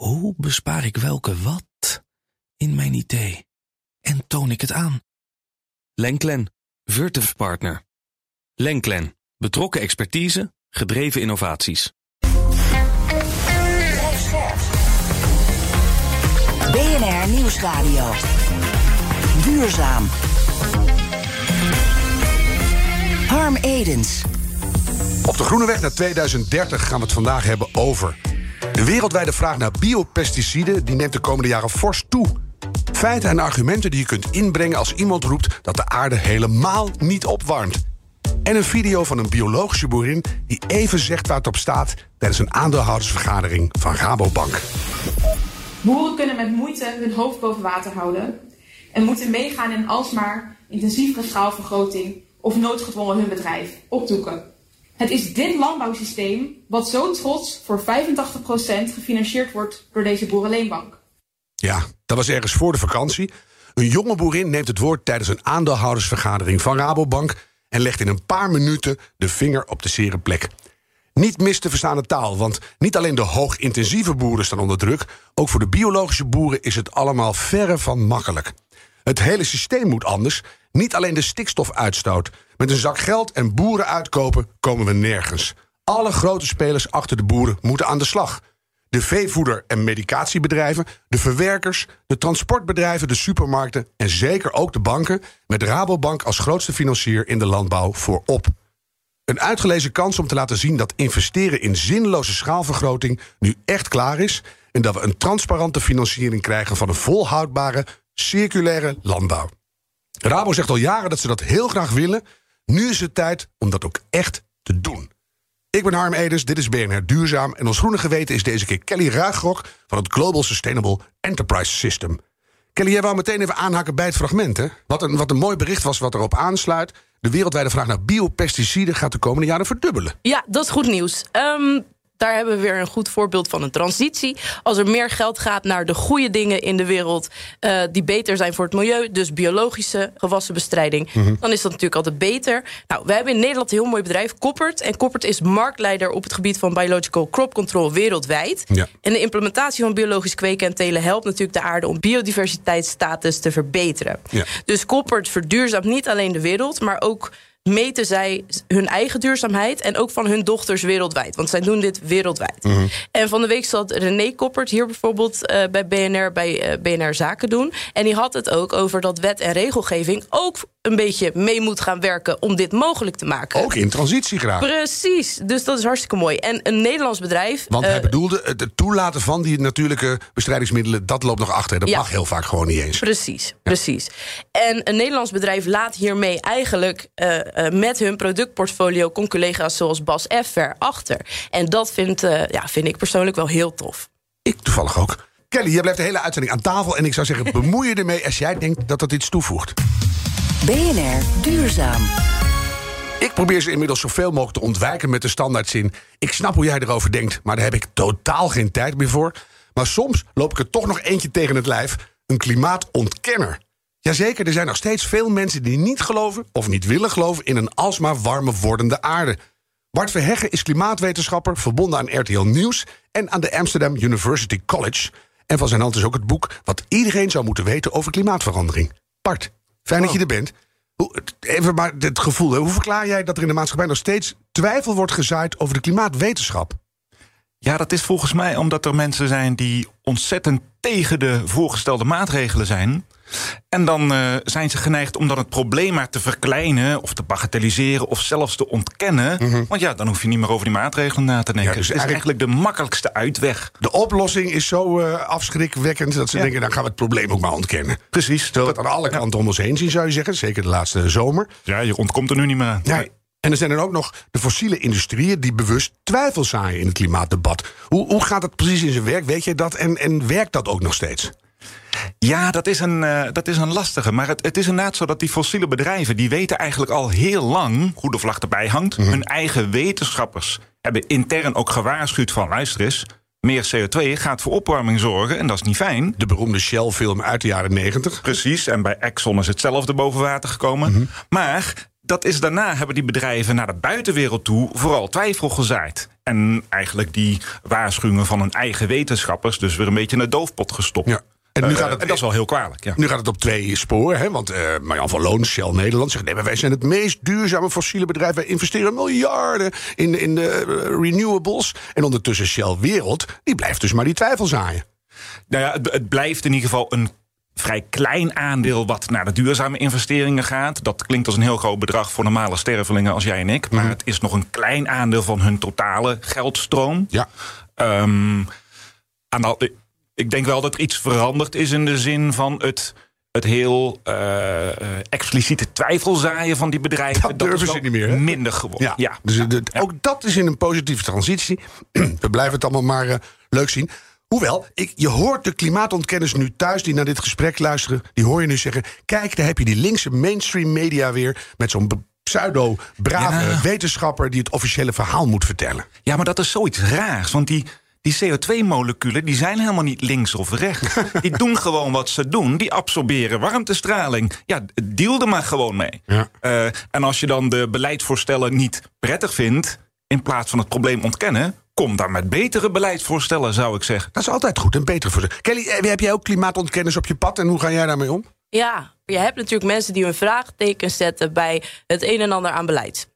Hoe bespaar ik welke wat in mijn idee? En toon ik het aan? Lenklen, Virtuf Partner. Lenklen, betrokken expertise, gedreven innovaties. BNR Nieuwsradio. Duurzaam. Harm Edens. Op de Groene Weg naar 2030 gaan we het vandaag hebben over. De wereldwijde vraag naar biopesticiden die neemt de komende jaren fors toe. Feiten en argumenten die je kunt inbrengen als iemand roept dat de aarde helemaal niet opwarmt. En een video van een biologische boerin die even zegt waar het op staat tijdens een aandeelhoudersvergadering van Rabobank. Boeren kunnen met moeite hun hoofd boven water houden en moeten meegaan in alsmaar intensievere schaalvergroting of noodgedwongen hun bedrijf opdoeken. Het is dit landbouwsysteem wat zo trots voor 85% gefinancierd wordt door deze boerenleenbank. Ja, dat was ergens voor de vakantie. Een jonge boerin neemt het woord tijdens een aandeelhoudersvergadering van Rabobank en legt in een paar minuten de vinger op de zere plek. Niet mis te verstaande taal, want niet alleen de hoogintensieve boeren staan onder druk, ook voor de biologische boeren is het allemaal verre van makkelijk. Het hele systeem moet anders, niet alleen de stikstofuitstoot. Met een zak geld en boeren uitkopen komen we nergens. Alle grote spelers achter de boeren moeten aan de slag. De veevoeder- en medicatiebedrijven, de verwerkers, de transportbedrijven, de supermarkten en zeker ook de banken, met Rabobank als grootste financier in de landbouw voorop. Een uitgelezen kans om te laten zien dat investeren in zinloze schaalvergroting nu echt klaar is en dat we een transparante financiering krijgen van een volhoudbare, circulaire landbouw. Rabo zegt al jaren dat ze dat heel graag willen. Nu is het tijd om dat ook echt te doen. Ik ben Harm Edens, dit is BNR Duurzaam... en ons groene geweten is deze keer Kelly Ruigrok... van het Global Sustainable Enterprise System. Kelly, jij wou meteen even aanhaken bij het fragment, hè? Wat een, wat een mooi bericht was wat erop aansluit. De wereldwijde vraag naar biopesticiden gaat de komende jaren verdubbelen. Ja, dat is goed nieuws. Um, daar hebben we weer een goed voorbeeld van een transitie. Als er meer geld gaat naar de goede dingen in de wereld... Uh, die beter zijn voor het milieu, dus biologische gewassenbestrijding... Mm -hmm. dan is dat natuurlijk altijd beter. Nou, we hebben in Nederland een heel mooi bedrijf, Koppert. En Koppert is marktleider op het gebied van biological crop control wereldwijd. Ja. En de implementatie van biologisch kweken en telen... helpt natuurlijk de aarde om biodiversiteitsstatus te verbeteren. Ja. Dus Koppert verduurzaamt niet alleen de wereld... maar ook meten zij hun eigen duurzaamheid en ook van hun dochters wereldwijd. Want zij doen dit wereldwijd. Mm -hmm. En van de week zat René Koppert hier bijvoorbeeld uh, bij BNR, bij uh, BNR Zaken doen. En die had het ook over dat wet en regelgeving ook een beetje mee moet gaan werken om dit mogelijk te maken. Ook in transitie graag. Precies, dus dat is hartstikke mooi. En een Nederlands bedrijf... Want hij uh, bedoelde het toelaten van die natuurlijke bestrijdingsmiddelen... dat loopt nog achter. Dat ja. mag heel vaak gewoon niet eens. Precies, ja. precies. En een Nederlands bedrijf laat hiermee eigenlijk... Uh, met hun productportfolio collega's zoals Bas Effer achter. En dat vind, ja, vind ik persoonlijk wel heel tof. Ik toevallig ook. Kelly, je blijft de hele uitzending aan tafel... en ik zou zeggen, bemoei je ermee als jij denkt dat dat iets toevoegt. BNR Duurzaam. Ik probeer ze inmiddels zoveel mogelijk te ontwijken met de standaardzin... ik snap hoe jij erover denkt, maar daar heb ik totaal geen tijd meer voor. Maar soms loop ik er toch nog eentje tegen het lijf. Een klimaatontkenner. Jazeker, er zijn nog steeds veel mensen die niet geloven... of niet willen geloven in een alsmaar warmer wordende aarde. Bart Verheggen is klimaatwetenschapper, verbonden aan RTL Nieuws... en aan de Amsterdam University College. En van zijn hand is ook het boek... wat iedereen zou moeten weten over klimaatverandering. Bart, fijn oh. dat je er bent. Even maar het gevoel, hoe verklaar jij dat er in de maatschappij... nog steeds twijfel wordt gezaaid over de klimaatwetenschap? Ja, dat is volgens mij omdat er mensen zijn die ontzettend tegen de voorgestelde maatregelen zijn. En dan uh, zijn ze geneigd om dan het probleem maar te verkleinen... of te bagatelliseren of zelfs te ontkennen. Mm -hmm. Want ja, dan hoef je niet meer over die maatregelen na te denken. Ja, dus het is eigenlijk de makkelijkste uitweg. De oplossing is zo uh, afschrikwekkend dat ze ja. denken... dan gaan we het probleem ook maar ontkennen. Precies. Terwijl we het aan alle kanten om ons heen zien, zou je zeggen. Zeker de laatste zomer. Ja, je ontkomt er nu niet meer aan. Nee. En er zijn er ook nog de fossiele industrieën die bewust twijfel zaaien in het klimaatdebat. Hoe, hoe gaat het precies in zijn werk? Weet je dat? En, en werkt dat ook nog steeds? Ja, dat is een, uh, dat is een lastige. Maar het, het is inderdaad zo dat die fossiele bedrijven... die weten eigenlijk al heel lang hoe de vlag erbij hangt. Mm -hmm. Hun eigen wetenschappers hebben intern ook gewaarschuwd van... luister eens, meer CO2 gaat voor opwarming zorgen en dat is niet fijn. De beroemde Shell-film uit de jaren 90. Precies, en bij Exxon is hetzelfde boven water gekomen. Mm -hmm. Maar dat is daarna hebben die bedrijven naar de buitenwereld toe vooral twijfel gezaaid. En eigenlijk die waarschuwingen van hun eigen wetenschappers dus weer een beetje de doofpot gestopt. Ja. En nu Eh, gaat het- en dat is wel heel kwalijk. Ja. Nu gaat het op twee sporen, hè? want eh Marjan van Loon, Shell Nederland, zegt... nee, maar wij zijn het meest duurzame fossiele bedrijf. Wij investeren miljarden in, in de eh, renewables. En ondertussen Shell Wereld, die blijft dus maar die twijfel zaaien. Nou ja, het, het blijft in ieder geval een vrij klein aandeel wat naar de duurzame investeringen gaat. Dat klinkt als een heel groot bedrag voor normale stervelingen als jij en ik. Maar het is nog een klein aandeel van hun totale geldstroom. Ja. Ehm, aan de- ik denk wel dat er iets veranderd is in de zin van het, het heel eh, eh, expliciete twijfelzaaien van die bedrijven. Dat durven ze niet meer, hè? Minder geworden. Ja, Ja. dus de- ook dat is in een positieve transitie. We blijven het allemaal maar eh, leuk zien. Hoewel, ik, je hoort de klimaatontkenners nu thuis die naar dit gesprek luisteren. Die hoor je nu zeggen: Kijk, daar heb je die linkse mainstream media weer. met zo'n pseudo-brave Ja. wetenschapper die het officiële verhaal moet vertellen. Ja, maar dat is zoiets raars. Want die, die CO2-moleculen die zijn helemaal niet links of rechts. die doen gewoon wat ze doen. Die absorberen warmtestraling. Ja, deal er maar gewoon mee. Ja. Eh, en als je dan de beleidsvoorstellen niet prettig vindt... in plaats van het probleem ontkennen... kom dan met betere beleidsvoorstellen, zou ik zeggen. Dat is altijd goed en beter voor ze. Kelly, eh, heb jij ook klimaatontkenners op je pad en hoe ga jij daarmee om? Ja, je hebt natuurlijk mensen die hun vraagtekens zetten bij het een en ander aan beleid.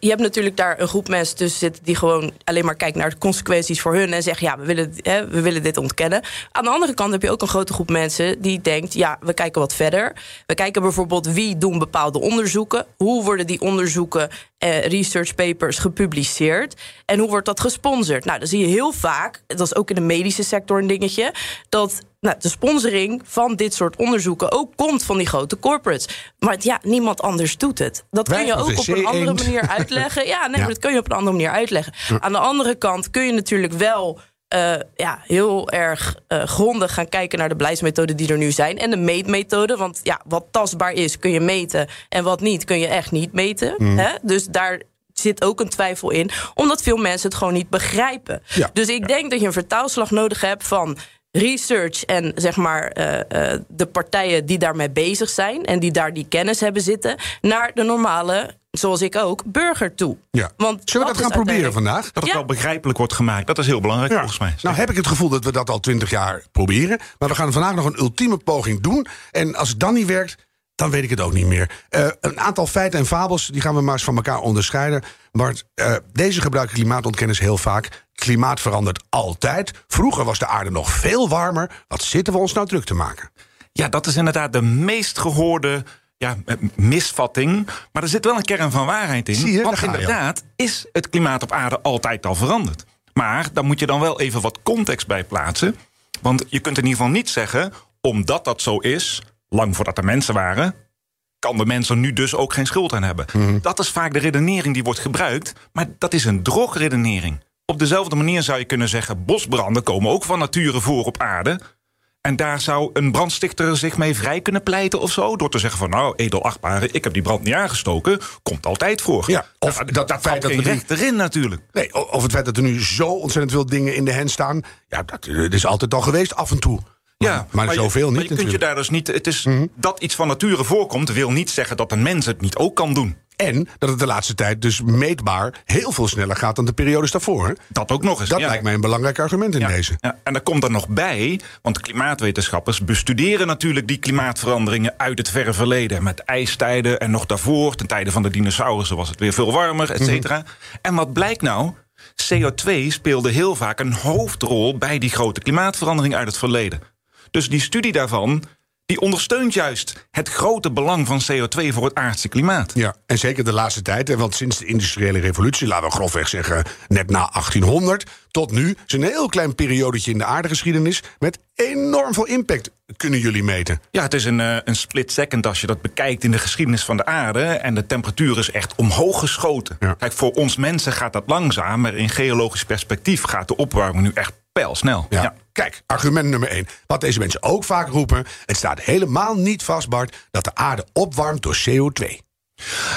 Je hebt natuurlijk daar een groep mensen tussen zitten die gewoon alleen maar kijken naar de consequenties voor hun en zeggen: ja, we willen, hè, we willen dit ontkennen. Aan de andere kant heb je ook een grote groep mensen die denkt: ja, we kijken wat verder. We kijken bijvoorbeeld wie doen bepaalde onderzoeken, hoe worden die onderzoeken, eh, research papers gepubliceerd en hoe wordt dat gesponsord. Nou, dan zie je heel vaak, dat is ook in de medische sector een dingetje, dat nou, de sponsoring van dit soort onderzoeken ook komt van die grote corporates. Maar ja, niemand anders doet het. Dat kun je ook op een andere manier uitleggen. Ja, nee, Ja. maar dat kun je op een andere manier uitleggen. Aan de andere kant kun je natuurlijk wel. eh, ja, heel erg eh, grondig gaan kijken naar de beleidsmethoden die er nu zijn. En de meetmethode. Want ja, wat tastbaar is, kun je meten. En wat niet, kun je echt niet meten. Mm. Hè? Dus daar zit ook een twijfel in. Omdat veel mensen het gewoon niet begrijpen. Ja. Dus ik denk dat je een vertaalslag nodig hebt van research en zeg maar eh, eh, de partijen die daarmee bezig zijn en die daar die kennis hebben zitten, naar de normale, zoals ik ook, burger toe. Ja. Want Zullen we dat gaan proberen vandaag? Dat het Ja. wel begrijpelijk wordt gemaakt. Dat is heel belangrijk volgens mij. Nou heb ik het gevoel dat we dat al twintig jaar proberen. Maar we gaan vandaag nog een ultieme poging doen. En als het dan niet werkt, dan weet ik het ook niet meer. Eh, een aantal feiten en fabels, die gaan we maar eens van elkaar onderscheiden. Bart, eh, deze gebruiken klimaatontkenners heel vaak. Klimaat verandert altijd. Vroeger was de aarde nog veel warmer. Wat zitten we ons nou druk te maken? Ja, dat is inderdaad de meest gehoorde ja, misvatting. Maar er zit wel een kern van waarheid in. Zie je, want daar je. inderdaad is het klimaat op aarde altijd al veranderd. Maar dan moet je dan wel even wat context bij plaatsen. Want je kunt in ieder geval niet zeggen, omdat dat zo is, lang voordat er mensen waren, kan de mensen nu dus ook geen schuld aan hebben. Mhm. Dat is vaak de redenering die wordt gebruikt, maar dat is een drogredenering. Op dezelfde manier zou je kunnen zeggen: bosbranden komen ook van nature voor op aarde. En daar zou een brandstichter zich mee vrij kunnen pleiten of zo. Door te zeggen van nou, edelachtbare, ik heb die brand niet aangestoken. Komt altijd voor. Ja, of Nou, dat dat feit dat nu- recht erin natuurlijk. Nee, of het feit dat er nu zo ontzettend veel dingen in de hand staan. Ja, dat, eh, dat is altijd al geweest af en toe. Maar, maar, zoveel maar niet je kunt je natuurlijk. Mhm. daar dus niet. Het is dat iets van nature voorkomt, wil niet zeggen dat een mens het niet ook kan doen. En dat het de laatste tijd dus meetbaar heel veel sneller gaat dan de periodes daarvoor. hè? Dat ook nog eens. Dat ja. lijkt mij een belangrijk argument in Ja, deze. ja, en daar komt er nog bij, want de klimaatwetenschappers bestuderen natuurlijk die klimaatveranderingen uit het verre verleden. Met ijstijden en nog daarvoor, ten tijde van de dinosaurussen, was het weer veel warmer, et cetera. En wat blijkt nou? CO2 speelde heel vaak een hoofdrol bij die grote klimaatverandering uit het verleden. Dus die studie daarvan, die ondersteunt juist het grote belang van CO2 voor het aardse klimaat. Ja, en zeker de laatste tijd. Want sinds de industriële revolutie, laten we grofweg zeggen, net na 1800 tot nu, is een heel klein periodetje in de aardegeschiedenis met enorm veel impact. Kunnen jullie meten? Ja, het is een, eh, een split second als je dat bekijkt in de geschiedenis van de aarde. En de temperatuur is echt omhoog geschoten. Ja. Kijk, voor ons mensen gaat dat langzaam. Maar in geologisch perspectief gaat de opwarming nu echt pijlsnel. Ja. Kijk, argument nummer één. Wat deze mensen ook vaak roepen: het staat helemaal niet vast, Bart, dat de aarde opwarmt door CO2.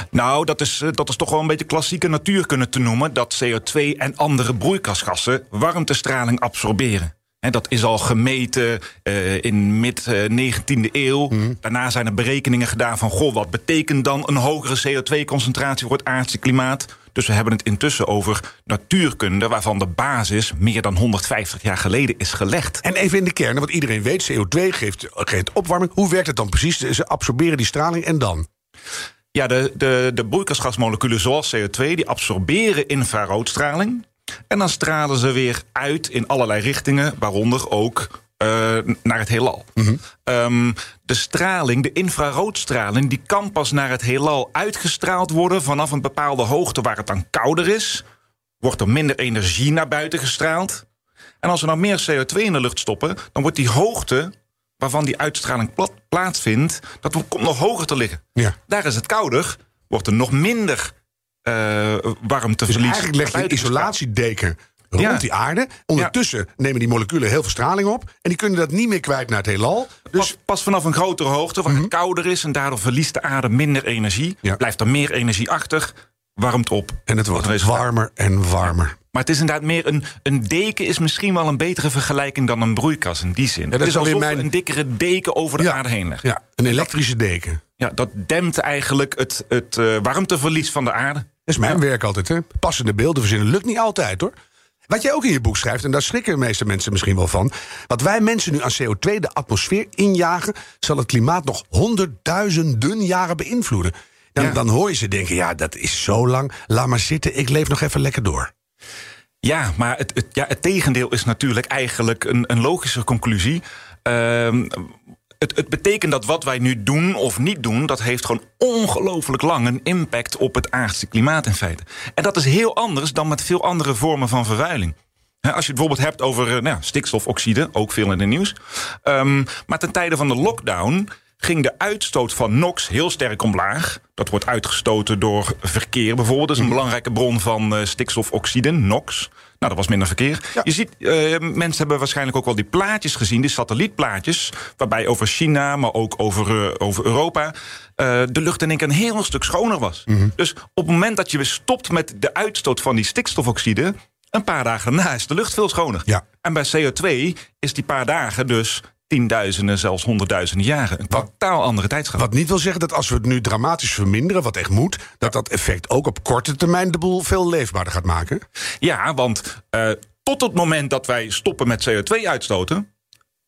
Nou, dat is, eh, dat is toch wel een beetje klassieke natuurkunde te noemen. Dat CO2 en andere broeikasgassen warmtestraling absorberen. Hè, dat is al gemeten eh, in mid-19e eeuw. Mhm. Daarna zijn er berekeningen gedaan van... goh, wat betekent dan een hogere CO2-concentratie voor het aardse klimaat? Dus we hebben het intussen over natuurkunde... waarvan de basis meer dan 150 jaar geleden is gelegd. En even in de kern, want iedereen weet, CO2 geeft, geeft opwarming. Hoe werkt het dan precies? Ze absorberen die straling en dan? Ja, de, de, de broeikasgasmoleculen zoals CO2... die absorberen infraroodstraling... En dan stralen ze weer uit in allerlei richtingen, waaronder ook uh, naar het heelal. um, de straling, de infraroodstraling, die kan pas naar het heelal uitgestraald worden vanaf een bepaalde hoogte waar het dan kouder is. Wordt er minder energie naar buiten gestraald. En als we nou meer CO2 in de lucht stoppen, dan wordt die hoogte waarvan die uitstraling plaatsvindt, dat komt nog hoger te liggen. Ja. Daar is het kouder, wordt er nog minder uh, warmteverlies. Dus eigenlijk leg je een isolatiedeken rond Ja. die aarde. Ondertussen nemen die moleculen heel veel straling op. En die kunnen dat niet meer kwijt naar het heelal. Dus Pas, pas vanaf een grotere hoogte, waar het kouder is... en daardoor verliest de aarde minder energie. Ja. Blijft er meer energie achter, warmt op. en het wordt warmer en warmer. Maar het is inderdaad meer een, een deken... is misschien wel een betere vergelijking dan een broeikas in die zin. dat het is alsof mijn- een dikkere deken over de Ja. aarde heen leggen. Ja, een elektrische deken. Ja, dat dempt eigenlijk het, het eh, warmteverlies van de aarde. Dat is mijn werk altijd, hè? Passende beelden verzinnen lukt niet altijd, hoor. Wat jij ook in je boek schrijft, en daar schrikken de meeste mensen misschien wel van. Wat wij mensen nu aan CO2 de atmosfeer injagen, zal het klimaat nog honderdduizenden jaren beïnvloeden. Dan, Ja. dan hoor je ze denken: ja, dat is zo lang. Laat maar zitten, ik leef nog even lekker door. Ja, maar het, het, ja, het tegendeel is natuurlijk eigenlijk een, een logische conclusie. Ehm, het, het betekent dat wat wij nu doen of niet doen... dat heeft gewoon ongelooflijk lang een impact op het aardse klimaat in feite. En dat is heel anders dan met veel andere vormen van vervuiling. Als je het bijvoorbeeld hebt over eh, nou, stikstofoxide, ook veel in het nieuws. Ehm, maar ten tijde van de lockdown ging de uitstoot van NOx heel sterk omlaag. Dat wordt uitgestoten door verkeer bijvoorbeeld. Dat is een belangrijke bron van eh, stikstofoxide, NOx. Nou, dat was minder verkeer. Je ziet, eh, mensen hebben waarschijnlijk ook wel die plaatjes gezien, die satellietplaatjes, waarbij over China, maar ook over, eh, over Europa, eh, de lucht in één keer een heel stuk schoner was. Dus op het moment dat je weer stopt met de uitstoot van die stikstofoxide, een paar dagen daarna is de lucht veel schoner. Ja. En bij CO2 is die paar dagen dus tienduizenden, zelfs honderdduizenden jaren. Een totaal andere tijdschaal. Wat niet wil zeggen dat als we het nu dramatisch verminderen, wat echt moet, dat dat effect ook op korte termijn de boel veel leefbaarder gaat maken. Ja, want eh, tot het moment dat wij stoppen met CO2 uitstoten,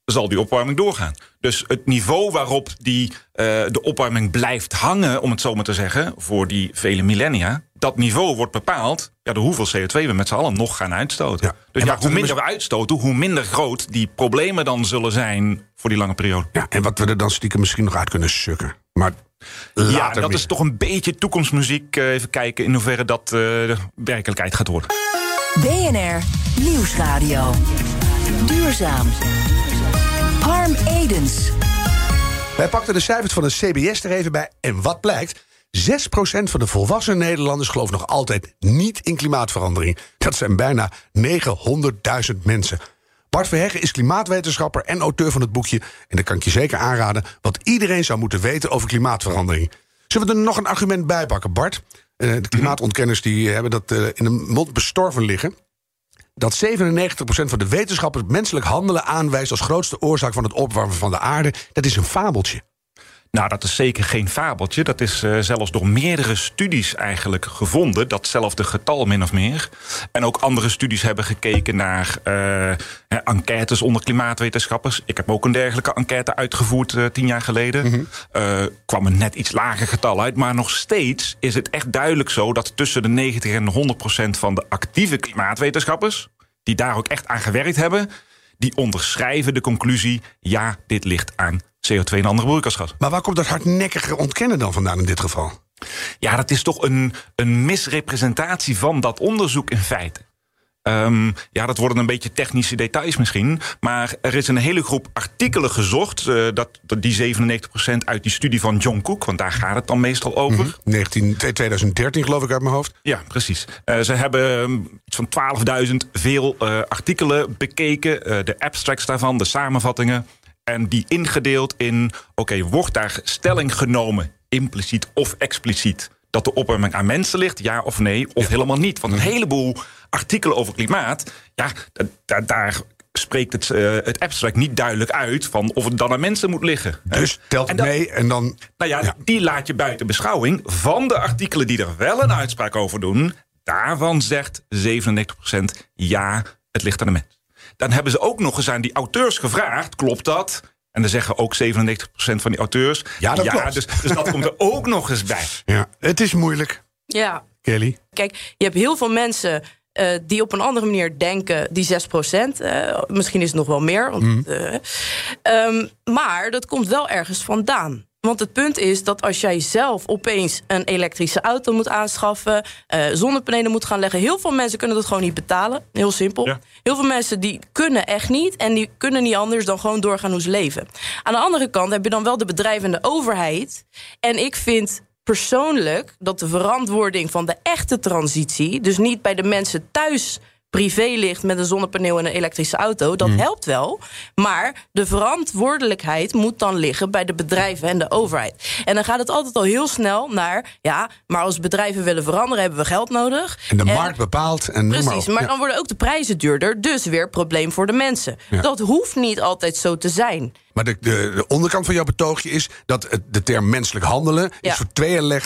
zal die opwarming doorgaan. Dus het niveau waarop die, eh, de opwarming blijft hangen, om het zo maar te zeggen, voor die vele millennia, dat niveau wordt bepaald ja, door hoeveel CO2 we met z'n allen nog gaan uitstoten. Ja. Dus En ja, hoe we minder we uitstoten, hoe minder groot die problemen dan zullen zijn voor die lange periode. Ja, en wat we er dan stiekem misschien nog uit kunnen sukken. Maar later Ja, dat meer. is toch een beetje toekomstmuziek. Eh, Even kijken in hoeverre dat eh, de werkelijkheid gaat worden. BNR Nieuwsradio. Duurzaam. Harm Edens. Wij pakten de cijfers van de CBS er even bij. En wat blijkt? 6% van de volwassen Nederlanders gelooft nog altijd niet in klimaatverandering. Dat zijn bijna 900.000 mensen. Bart Verheggen is klimaatwetenschapper en auteur van het boekje. En dat kan ik je zeker aanraden, wat iedereen zou moeten weten over klimaatverandering. Zullen we er nog een argument bij pakken, Bart? Eh, de klimaatontkenners die hebben dat eh, in de mond bestorven liggen dat 97% van de wetenschappers menselijk handelen aanwijst als grootste oorzaak van het opwarmen van de aarde, dat is een fabeltje. Nou, dat is zeker geen fabeltje. Dat is eh, zelfs door meerdere studies eigenlijk gevonden. Datzelfde getal min of meer. En ook andere studies hebben gekeken naar eh, enquêtes onder klimaatwetenschappers. Ik heb ook een dergelijke enquête uitgevoerd eh, tien jaar geleden. Eh, kwam een net iets lager getal uit. Maar nog steeds is het echt duidelijk zo dat tussen de 90 en 100 procent van de actieve klimaatwetenschappers, die daar ook echt aan gewerkt hebben, die onderschrijven de conclusie: ja, dit ligt aan CO2 en andere broeikasgassen. Maar waar komt dat hardnekkige ontkennen dan vandaan in dit geval? Ja, dat is toch een, een misrepresentatie van dat onderzoek in feite. Ehm, ja, dat worden een beetje technische details misschien. Maar er is een hele groep artikelen gezocht. eh, dat, die 97% uit die studie van John Cook, want daar gaat het dan meestal over. 19, 2013 geloof ik uit mijn hoofd. Ja, precies. Eh, ze hebben ehm, iets van 12.000 veel eh, artikelen bekeken. de abstracts daarvan, de samenvattingen. En die ingedeeld in, oké, wordt daar stelling genomen, impliciet of expliciet, dat de opwarming aan mensen ligt, ja of nee, of helemaal niet. Want een heleboel artikelen over klimaat, ja, da- da- daar spreekt het, uh, het abstract niet duidelijk uit van of het dan aan mensen moet liggen. Dus telt het mee en dan. Nou ja, die laat je buiten beschouwing. Van de artikelen die er wel een uitspraak over doen, daarvan zegt 97% ja, het ligt aan de mens. Dan hebben ze ook nog eens aan die auteurs gevraagd: klopt dat? En dan zeggen ook 97% van die auteurs. Ja, dat klopt. Dus, dus dat komt er ook nog eens bij. Ja, het is moeilijk. Ja. Kelly. Kijk, je hebt heel veel mensen uh, die op een andere manier denken, die 6 procent. Uh, misschien is het nog wel meer. Want, mm. uh, um, maar dat komt wel ergens vandaan. Want het punt is dat als jij zelf opeens een elektrische auto moet aanschaffen, uh, zonnepanelen moet gaan leggen, heel veel mensen kunnen dat gewoon niet betalen. Heel simpel. Ja. Heel veel mensen die kunnen echt niet en die kunnen niet anders dan gewoon doorgaan hoe ze leven. Aan de andere kant heb je dan wel de bedrijven en de overheid. En ik vind persoonlijk dat de verantwoording van de echte transitie, dus niet bij de mensen thuis privé ligt met een zonnepaneel en een elektrische auto, dat mhm. helpt wel. Maar de verantwoordelijkheid moet dan liggen bij de bedrijven en de overheid. En dan gaat het altijd al heel snel naar, ja, maar als bedrijven willen veranderen, hebben we geld nodig. En de markt bepaalt. En precies, maar, maar, dan worden ook de prijzen duurder, dus weer probleem voor de mensen. Dat hoeft niet altijd zo te zijn. Maar de, de, de, onderkant van jouw betoogje is dat het, de term menselijk handelen is voor tweeërlei,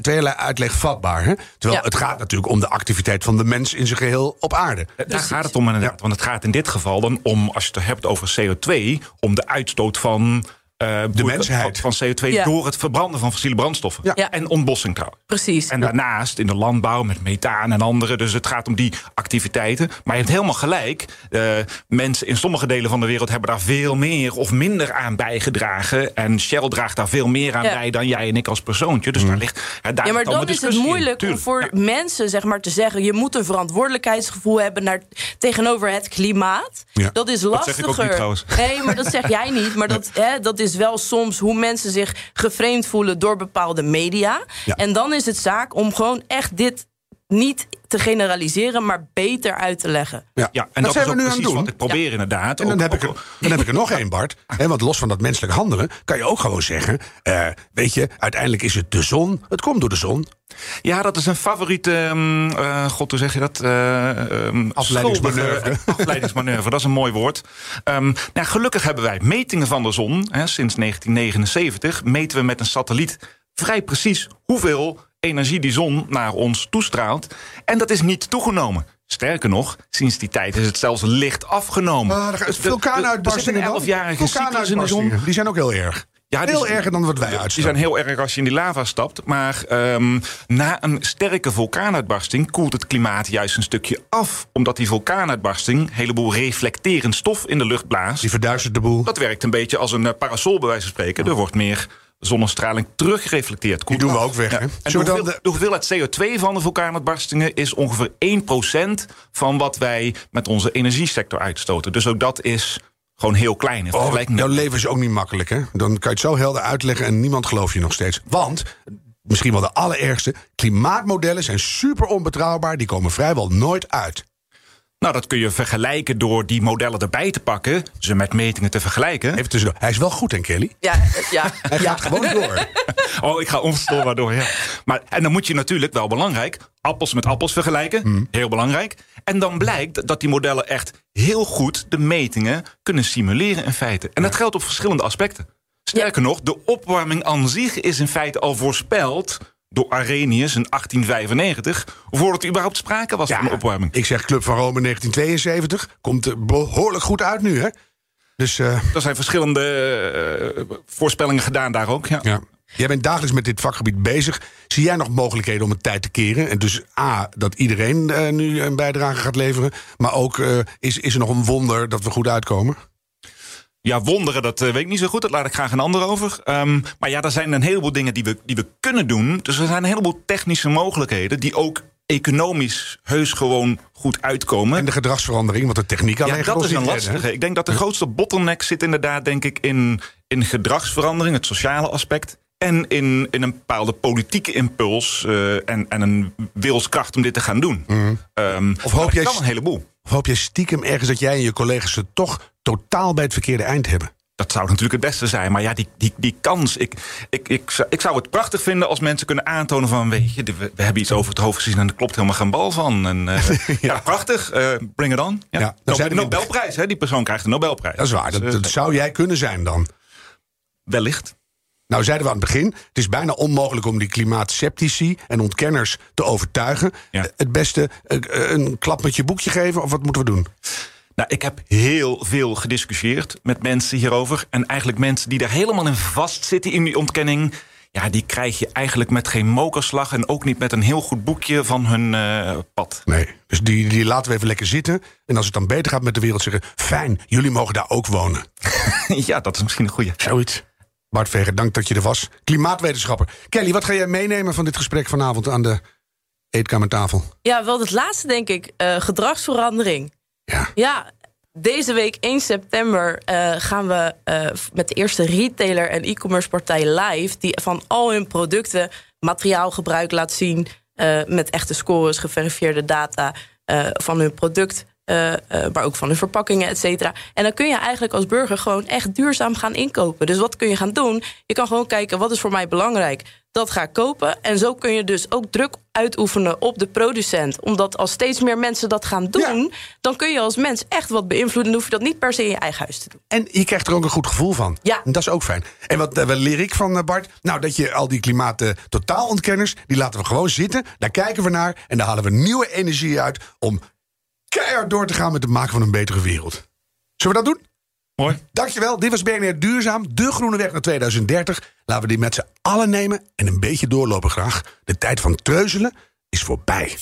tweeërlei uitleg vatbaar. Hè? Terwijl het gaat natuurlijk om de activiteit van de mens in zijn geheel op aarde. Daar gaat het om inderdaad. Want het gaat in dit geval dan om, als je het hebt over CO2, om de uitstoot van uh, de mensheid. van CO2 door het verbranden van fossiele brandstoffen. Ja. En ontbossing trouwens. Precies. En daarnaast in de landbouw met methaan en andere. Dus het gaat om die activiteiten. Maar je hebt helemaal gelijk. Uh, mensen in sommige delen van de wereld hebben daar veel meer of minder aan bijgedragen. En Shell draagt daar veel meer aan bij dan jij en ik als persoontje. Dus daar mm. ligt. daar ja, maar dan is het moeilijk om voor mensen zeg maar, te zeggen: je moet een verantwoordelijkheidsgevoel hebben naar, tegenover het klimaat. Dat is lastiger. Dat zeg ik ook niet, trouwens. Nee, maar dat zeg jij niet. Maar dat, hè, dat is wel soms hoe mensen zich geframed voelen door bepaalde media. En dan is het zaak om gewoon echt dit niet te generaliseren, maar beter uit te leggen. Ja, ja en dat, dat zijn we nu aan het doen. Wat ik probeer inderdaad. En dan, heb ik er, dan heb ik er nog één, Bart. He, want los van dat menselijk handelen, kan je ook gewoon zeggen: uh, weet je, uiteindelijk is het de zon. Het komt door de zon. Ja, dat is een favoriete. Um, uh, God, hoe zeg je dat? Uh, um, afleidingsmanoeuvre. afleidingsmanoeuvre, dat is een mooi woord. Um, nou, gelukkig hebben wij metingen van de zon. Hè, sinds 1979 meten we met een satelliet vrij precies hoeveel energie die zon naar ons toestraalt. En dat is niet toegenomen. Sterker nog, sinds die tijd is het zelfs licht afgenomen. Uh, vulkaanuitbarstingen. de zon. Die zijn ook heel erg. Ja, heel erger dan wat wij uitstoten. Die zijn heel erg als je in die lava stapt. Maar um, na een sterke vulkaanuitbarsting koelt het klimaat juist een stukje af. Omdat die vulkaanuitbarsting een heleboel reflecterend stof in de lucht blaast. Die verduistert de boel. Dat werkt een beetje als een eh, parasol, bij wijze van spreken. Er wordt meer zonnestraling teruggereflecteerd. Die doen we ook weg. Hè? En de, hoeveel, de hoeveelheid CO2 van de vulkaanuitbarstingen is ongeveer 1% van wat wij met onze energiesector uitstoten. Dus ook dat is gewoon heel klein. In oh, jouw leven is ook niet makkelijk, hè? Dan kan je het zo helder uitleggen en niemand gelooft je nog steeds. Want, misschien wel de allerergste, klimaatmodellen zijn super onbetrouwbaar. Die komen vrijwel nooit uit. Nou, dat kun je vergelijken door die modellen erbij te pakken, ze met metingen te vergelijken. Even tussendoor. Hij is wel goed, hè, Kelly? Ja, ja. Hij gaat gewoon door. oh, ik ga onverstoorbaar door, ja. Maar, en dan moet je natuurlijk, wel belangrijk, appels met appels vergelijken. Mm. Heel belangrijk. En dan blijkt dat die modellen echt heel goed de metingen kunnen simuleren in feite. En dat geldt op verschillende aspecten. Sterker nog, de opwarming aan zich is in feite al voorspeld door Arrhenius in 1895, voordat er überhaupt sprake was van opwarming. Ik zeg Club van Rome 1972, komt behoorlijk goed uit nu, hè? Dus, uh... Er zijn verschillende uh, voorspellingen gedaan daar ook, ja. ja. Jij bent dagelijks met dit vakgebied bezig. Zie jij nog mogelijkheden om het tijd te keren? En dus A, dat iedereen uh, nu een bijdrage gaat leveren. Maar ook, is, is er nog een wonder dat we goed uitkomen? Ja, wonderen, dat weet ik niet zo goed. Dat laat ik graag een ander over. Um, maar ja, er zijn een heleboel dingen die we, die we kunnen doen. Dus er zijn een heleboel technische mogelijkheden... die ook economisch heus gewoon goed uitkomen. En de gedragsverandering, want de techniek alleen ja, dat is een lastige. Ik denk dat de grootste bottleneck zit inderdaad, denk ik, in, in gedragsverandering, het sociale aspect. En in, in een bepaalde politieke impuls uh, en, en een wilskracht om dit te gaan doen. Mm. Um, of hoop jij een heleboel. Of hoop je stiekem ergens dat jij en je collega's het toch totaal bij het verkeerde eind hebben? dat zou natuurlijk het beste zijn. Maar ja, die, die, die kans. Ik, ik, ik, zou- ik zou het prachtig vinden als mensen kunnen aantonen van... weet je, we, we hebben iets over het hoofd gezien en er klopt helemaal geen bal van. En, eh, ja. prachtig. eh, bring it on. Ja. Ja, dan zijn de Nobelprijs, hè? Die persoon krijgt de Nobelprijs. Dat is waar, dat, Dus, dat eh, zou jij kunnen zijn dan. wellicht. Nou, zeiden we aan het begin, het is bijna onmogelijk om die klimaatceptici en ontkenners te overtuigen. Ja. Het beste een klap met je boekje geven, of wat moeten we doen? Nou, ik heb heel veel gediscussieerd met mensen hierover. En eigenlijk mensen die daar helemaal in vastzitten in die ontkenning. Ja, die krijg je eigenlijk met geen mokerslag. En ook niet met een heel goed boekje van hun eh, pad. Nee, dus die, die laten we even lekker zitten. En als het dan beter gaat met de wereld, zeggen: fijn, jullie mogen daar ook wonen. ja, dat is misschien een goeie. Zoiets. Bart Veger, dank dat je er was. Klimaatwetenschapper. Kelly, wat ga jij meenemen van dit gesprek vanavond aan de eetkamertafel? Ja, wel het laatste denk ik. eh, gedragsverandering. Ja. Ja, deze week 1 september eh, gaan we eh, met de eerste retailer en e-commerce partij live... die van al hun producten materiaalgebruik laat zien... eh, met echte scores, geverifieerde data van hun product... maar ook van hun verpakkingen, et cetera. En dan kun je eigenlijk als burger gewoon echt duurzaam gaan inkopen. Dus wat kun je gaan doen? Je kan gewoon kijken, wat is voor mij belangrijk? Dat ga kopen. En zo kun je dus ook druk uitoefenen op de producent. Omdat als steeds meer mensen dat gaan doen... dan kun je als mens echt wat beïnvloeden. Dan hoef je dat niet per se in je eigen huis te doen. En je krijgt er ook een goed gevoel van. Ja. En dat is ook fijn. En wat, eh, wat leer ik van eh, Bart? Nou, dat je al die klimaat-totaalontkenners... die laten we gewoon zitten, daar kijken we naar... en daar halen we nieuwe energie uit... om keihard door te gaan met het maken van een betere wereld. Zullen we dat doen? Dankjewel, dit was BNR Duurzaam, de groene weg naar 2030. Laten we die met z'n allen nemen en een beetje doorlopen graag. De tijd van treuzelen is voorbij.